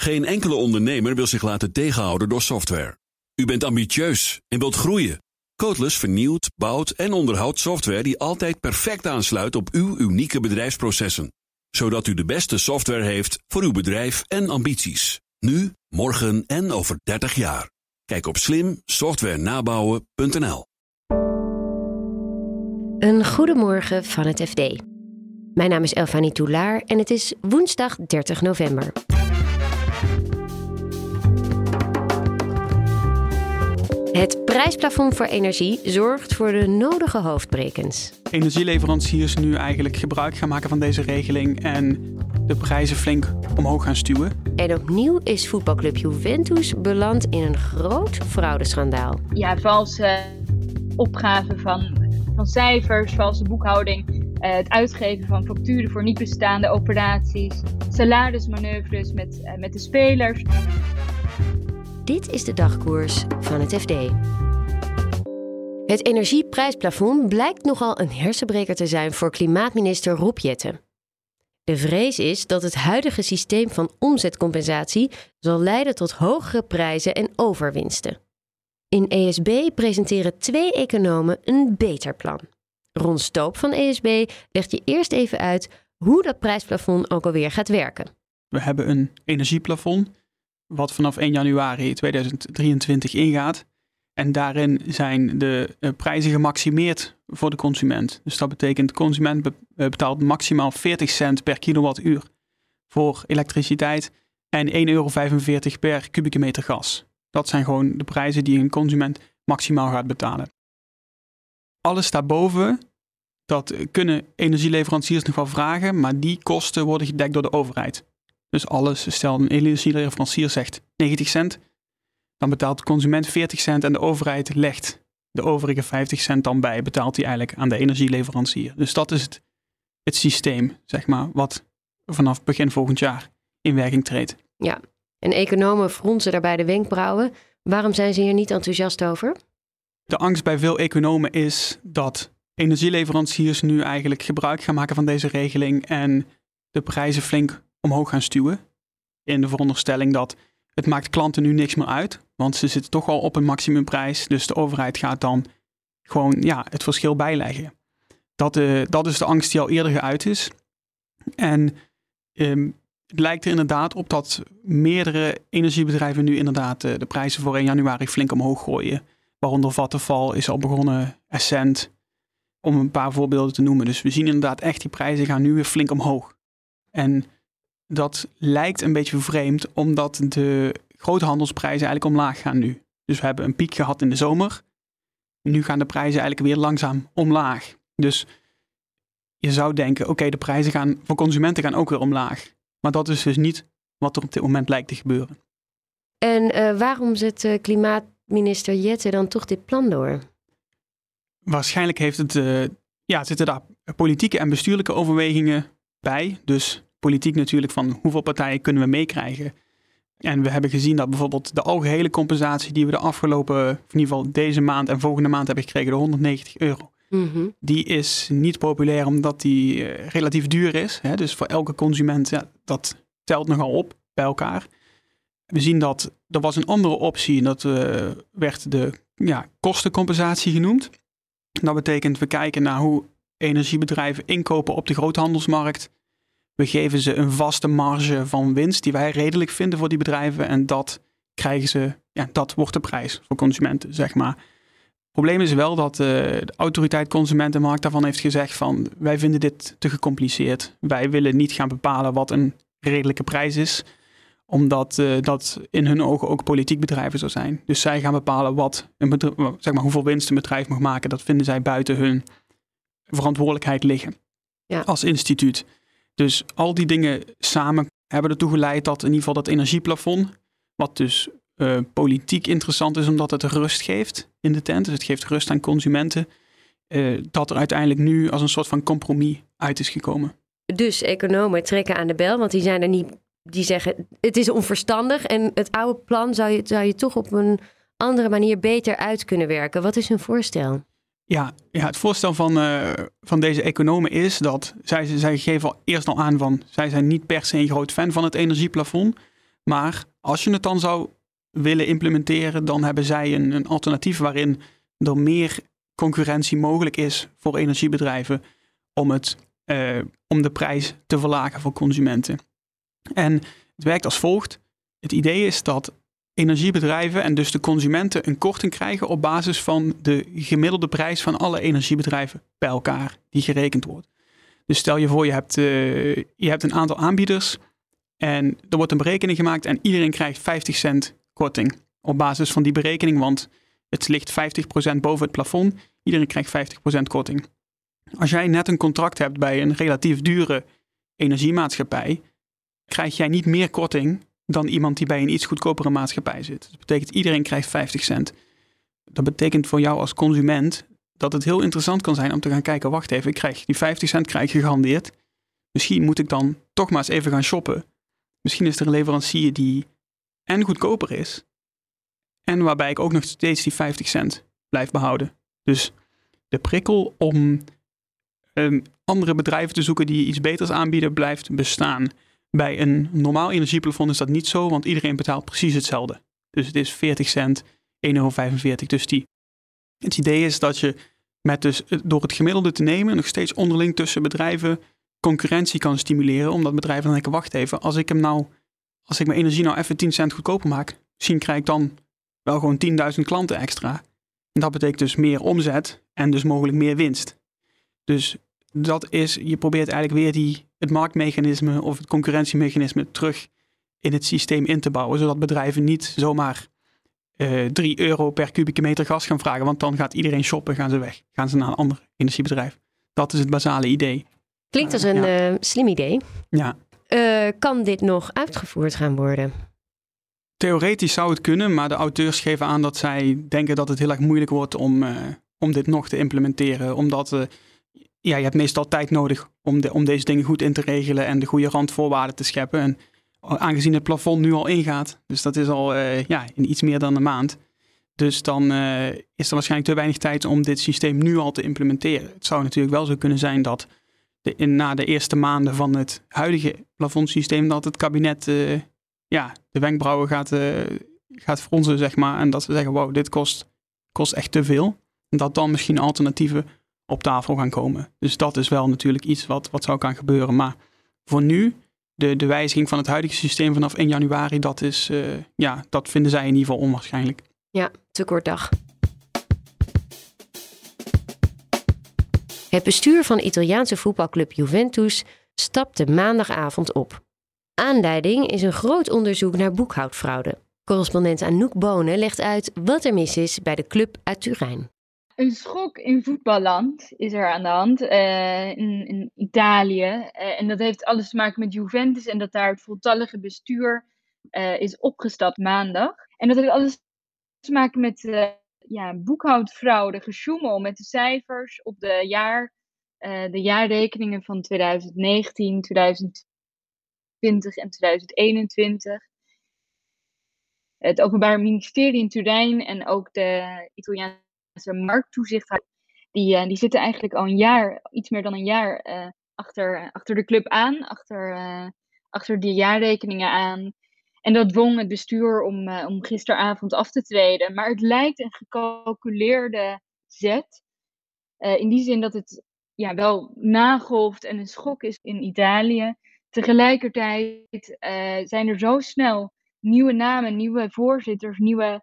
Geen enkele ondernemer wil zich laten tegenhouden door software. U bent ambitieus en wilt groeien. Codeless vernieuwt, bouwt en onderhoudt software die altijd perfect aansluit op uw unieke bedrijfsprocessen. Zodat u de beste software heeft voor uw bedrijf en ambities. Nu, morgen en over 30 jaar. Kijk op slimsoftwarenabouwen.nl. Een goedemorgen van het FD. Mijn naam is Elfanie Toulaar en het is woensdag 30 november. Prijsplafond voor energie zorgt voor de nodige hoofdbrekens. Energieleveranciers nu eigenlijk gebruik gaan maken van deze regeling en de prijzen flink omhoog gaan stuwen. En opnieuw is voetbalclub Juventus beland in een groot fraudeschandaal. Ja, valse opgaven van, van cijfers, valse boekhouding. Uh, het uitgeven van facturen voor niet bestaande operaties, salarismanoeuvres met, uh, met de spelers. Dit is de dagkoers van het FD. Het energieprijsplafond blijkt nogal een hersenbreker te zijn voor klimaatminister Rob Jetten. De vrees is dat het huidige systeem van omzetcompensatie zal leiden tot hogere prijzen en overwinsten. In ESB presenteren twee economen een beter plan. Ron Stoop van ESB legt je eerst even uit hoe dat prijsplafond ook alweer gaat werken. We hebben een energieplafond wat vanaf 1 januari 2023 ingaat. En daarin zijn de eh, prijzen gemaximeerd voor de consument. Dus dat betekent de consument eh, betaalt maximaal 40 cent per kilowattuur voor elektriciteit en 1,45 euro per kubieke meter gas. Dat zijn gewoon de prijzen die een consument maximaal gaat betalen. Alles daarboven, dat kunnen energieleveranciers nog wel vragen, maar die kosten worden gedekt door de overheid. Dus alles, stel een energieleverancier zegt 90 cent, dan betaalt de consument 40 cent en de overheid legt de overige 50 cent dan bij, betaalt hij eigenlijk aan de energieleverancier. Dus dat is het, het systeem, zeg maar, wat vanaf begin volgend jaar in werking treedt. Ja, en economen fronsen daarbij de wenkbrauwen. Waarom zijn ze hier niet enthousiast over? De angst bij veel economen is dat energieleveranciers nu eigenlijk gebruik gaan maken van deze regeling en de prijzen flink omhoog gaan stuwen. In de veronderstelling dat het maakt klanten nu niks meer uit, want ze zitten toch al op een maximumprijs. Dus de overheid gaat dan gewoon ja, het verschil bijleggen. Dat, uh, dat is de angst die al eerder geuit is. En um, het lijkt er inderdaad op dat meerdere energiebedrijven nu inderdaad uh, de prijzen voor 1 januari flink omhoog gooien. Waaronder Vattenfall is al begonnen, Essent, om een paar voorbeelden te noemen. Dus we zien inderdaad echt die prijzen gaan nu weer flink omhoog. En dat lijkt een beetje vreemd, omdat de groothandelsprijzen eigenlijk omlaag gaan nu. Dus we hebben een piek gehad in de zomer. Nu gaan de prijzen eigenlijk weer langzaam omlaag. Dus je zou denken, oké, de prijzen gaan voor consumenten gaan ook weer omlaag. Maar dat is dus niet wat er op dit moment lijkt te gebeuren. En uh, waarom zet uh, klimaatminister Jette dan toch dit plan door? Waarschijnlijk heeft het, uh, ja, zitten daar politieke en bestuurlijke overwegingen bij. Dus politiek natuurlijk van hoeveel partijen kunnen we meekrijgen. En we hebben gezien dat bijvoorbeeld de algehele compensatie die we de afgelopen, in ieder geval deze maand en volgende maand hebben gekregen, de 190 euro. Mm Die is niet populair omdat die uh, relatief duur is. Hè? Dus voor elke consument, ja, dat telt nogal op bij elkaar. We zien dat er was een andere optie en dat uh, werd de ja, kostencompensatie genoemd. Dat betekent we kijken naar hoe energiebedrijven inkopen op de groothandelsmarkt we geven ze een vaste marge van winst die wij redelijk vinden voor die bedrijven. En dat krijgen ze, ja, dat wordt de prijs voor consumenten, zeg maar. Het probleem is wel dat uh, de autoriteit Consumentenmarkt daarvan heeft gezegd van wij vinden dit te gecompliceerd. Wij willen niet gaan bepalen wat een redelijke prijs is, omdat uh, dat in hun ogen ook politiek bedrijven zou zijn. Dus zij gaan bepalen wat een bedrijf, zeg maar, hoeveel winst een bedrijf mag maken. Dat vinden zij buiten hun verantwoordelijkheid liggen ja. als instituut. Dus al die dingen samen hebben ertoe geleid dat in ieder geval dat energieplafond, wat dus uh, politiek interessant is omdat het rust geeft in de tent, dus het geeft rust aan consumenten, uh, dat er uiteindelijk nu als een soort van compromis uit is gekomen. Dus economen trekken aan de bel, want die zijn er niet, die zeggen het is onverstandig en het oude plan zou je, zou je toch op een andere manier beter uit kunnen werken. Wat is hun voorstel? Ja, ja het voorstel van, uh, van deze economen is dat zij, zij geven al eerst al aan van zij zijn niet per se een groot fan van het energieplafond. Maar als je het dan zou willen implementeren, dan hebben zij een, een alternatief waarin er meer concurrentie mogelijk is voor energiebedrijven om, het, uh, om de prijs te verlagen voor consumenten. En het werkt als volgt. Het idee is dat energiebedrijven en dus de consumenten een korting krijgen op basis van de gemiddelde prijs van alle energiebedrijven bij elkaar die gerekend wordt. Dus stel je voor, je hebt, uh, je hebt een aantal aanbieders en er wordt een berekening gemaakt en iedereen krijgt 50 cent korting op basis van die berekening, want het ligt 50% boven het plafond. Iedereen krijgt 50% korting. Als jij net een contract hebt bij een relatief dure energiemaatschappij, krijg jij niet meer korting dan iemand die bij een iets goedkopere maatschappij zit. Dat betekent iedereen krijgt 50 cent. Dat betekent voor jou als consument dat het heel interessant kan zijn om te gaan kijken, wacht even, ik krijg die 50 cent krijg je gegarandeerd. Misschien moet ik dan toch maar eens even gaan shoppen. Misschien is er een leverancier die en goedkoper is. En waarbij ik ook nog steeds die 50 cent blijf behouden. Dus de prikkel om um, andere bedrijven te zoeken die iets beters aanbieden, blijft bestaan. Bij een normaal energieplafond is dat niet zo, want iedereen betaalt precies hetzelfde. Dus het is 40 cent, 1,45 euro. Dus die. Het idee is dat je met dus door het gemiddelde te nemen nog steeds onderling tussen bedrijven concurrentie kan stimuleren. Omdat bedrijven dan denken, wacht even, als ik hem nou, als ik mijn energie nou even 10 cent goedkoper maak, misschien krijg ik dan wel gewoon 10.000 klanten extra. En dat betekent dus meer omzet en dus mogelijk meer winst. Dus dat is, je probeert eigenlijk weer die, het marktmechanisme of het concurrentiemechanisme terug in het systeem in te bouwen, zodat bedrijven niet zomaar uh, eh, 3 euro per kubieke meter gas gaan vragen, want dan gaat iedereen shoppen, gaan ze weg, gaan ze naar een ander energiebedrijf. Dat is het basale idee. Klinkt als een uh, slim idee. Ja. Uh, kan dit nog uitgevoerd gaan worden? Theoretisch zou het kunnen, maar de auteurs geven aan dat zij denken dat het heel erg moeilijk wordt om, om dit nog te implementeren. Omdat ja, je hebt meestal tijd nodig om, de, om deze dingen goed in te regelen en de goede randvoorwaarden te scheppen. En aangezien het plafond nu al ingaat, dus dat is al uh, ja, in iets meer dan een maand. Dus dan uh, is er waarschijnlijk te weinig tijd om dit systeem nu al te implementeren. Het zou natuurlijk wel zo kunnen zijn dat in, na de eerste maanden van het huidige plafondsysteem, dat het kabinet uh, ja, de wenkbrauwen gaat, gaat fronsen, zeg maar. En dat ze zeggen, wow, dit kost, kost echt te veel. En dat dan misschien alternatieven op tafel gaan komen. Dus dat is wel natuurlijk iets wat, wat zou kan gebeuren. Maar voor nu, de, de wijziging van het huidige systeem vanaf 1 januari, dat, is, uh, ja, dat vinden zij in ieder geval onwaarschijnlijk. Ja, te kort dag. Het bestuur van Italiaanse voetbalclub Juventus stapte maandagavond op. Aanleiding is een groot onderzoek naar boekhoudfraude. Correspondent Anouk Bonen legt uit wat er mis is bij de club uit Turijn een schok in voetballand is er aan de hand, uh, in, in, Italië. Uh, en dat heeft alles te maken met Juventus en dat daar het voltallige bestuur uh, is opgestapt maandag. En dat heeft alles te maken met ja, boekhoudfraude, gesjoemel met de cijfers op de, jaar, de jaarrekeningen van 2019, 2020 en 2021. Het Openbaar Ministerie in Turijn en ook de Italiaanse markttoezichthouder, die, uh, die zitten eigenlijk al een jaar, iets meer dan een jaar, uh, achter, achter de club aan, achter, achter die jaarrekeningen aan. En dat dwong het bestuur om, om gisteravond af te treden. Maar het lijkt een gecalculeerde zet. in die zin dat het ja, wel nagolft en een schok is in Italië. Tegelijkertijd zijn er zo snel nieuwe namen, nieuwe voorzitters, nieuwe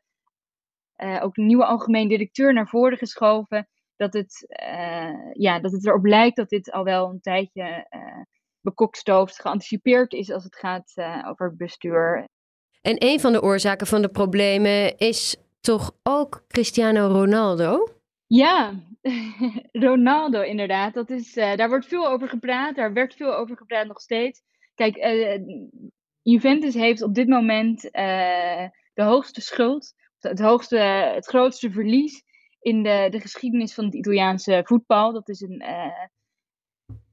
uh, ook een nieuwe algemeen directeur naar voren geschoven. Dat het, uh, ja, dat het erop lijkt dat dit al wel een tijdje uh, bekokstoofd, geanticipeerd is als het gaat over het bestuur. En een van de oorzaken van de problemen is toch ook Cristiano Ronaldo? Ja, Ronaldo inderdaad. Dat is, daar wordt veel over gepraat. Daar werd veel over gepraat nog steeds. Kijk, Juventus heeft op dit moment de hoogste schuld het, hoogste, het grootste verlies in de, de geschiedenis van het Italiaanse voetbal. Dat is een, uh,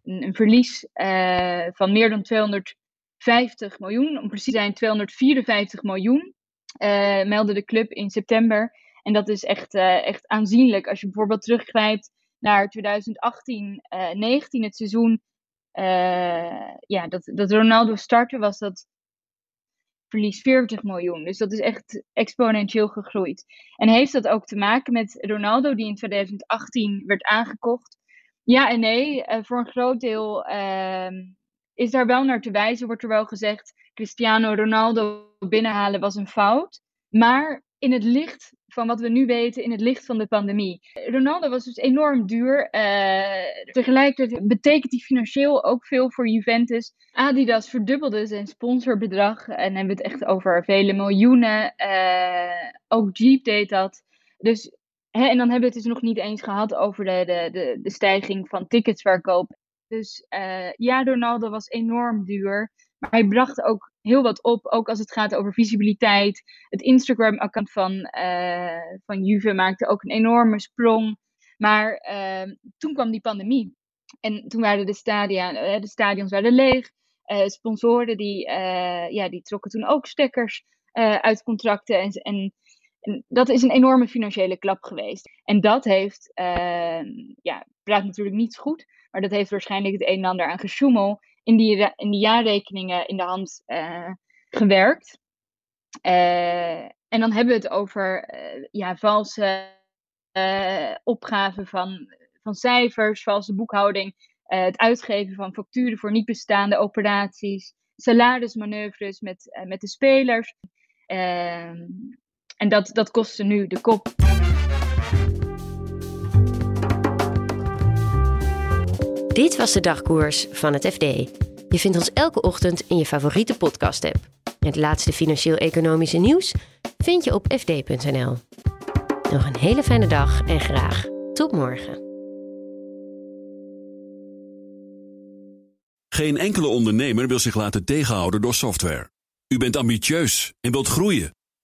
een, verlies uh, van meer dan 250 miljoen, om precies te zijn 254 miljoen, uh, meldde de club in september. En dat is echt, echt aanzienlijk. Als je bijvoorbeeld teruggrijpt naar 2018, 19, het seizoen ja, dat, dat Ronaldo startte, was dat verlies 40 miljoen. Dus dat is echt exponentieel gegroeid. En heeft dat ook te maken met Ronaldo, die in 2018 werd aangekocht? Ja en nee. Uh, voor een groot deel ehm, is daar wel naar te wijzen, wordt er wel gezegd. Cristiano Ronaldo binnenhalen was een fout. Maar in het licht van wat we nu weten, in het licht van de pandemie. Ronaldo was dus enorm duur. Uh, tegelijkertijd betekent hij financieel ook veel voor Juventus. Adidas verdubbelde zijn sponsorbedrag. En hebben we het echt over vele miljoenen. Uh, ook Jeep deed dat. Dus, hè, en dan hebben we het dus nog niet eens gehad over de, de, de, de stijging van ticketsverkoop. Dus uh, ja, Ronaldo was enorm duur. Maar hij bracht ook heel wat op, ook als het gaat over visibiliteit. Het Instagram-account van, uh, van Juve maakte ook een enorme sprong. Maar uh, toen kwam die pandemie. En toen waren de, stadia, uh, de stadions waren leeg. Uh, sponsoren die, ja, die trokken toen ook stekkers uit contracten. En, en, dat is een enorme financiële klap geweest. En dat heeft, ehm, ja, praat natuurlijk niet goed. Maar dat heeft waarschijnlijk het een en ander aan gesjoemel in die, in die jaarrekeningen in de hand uh, gewerkt. Uh, en dan hebben we het over uh, ja, valse opgaven van, van cijfers, valse boekhouding, het uitgeven van facturen voor niet bestaande operaties, salarismanoeuvres met, met de spelers. Ehm, en dat, dat kostte nu de kop. Dit was de dagkoers van het FD. Je vindt ons elke ochtend in je favoriete podcast-app. Het laatste financieel-economische nieuws vind je op fd.nl. Nog een hele fijne dag en graag tot morgen. Geen enkele ondernemer wil zich laten tegenhouden door software. U bent ambitieus en wilt groeien.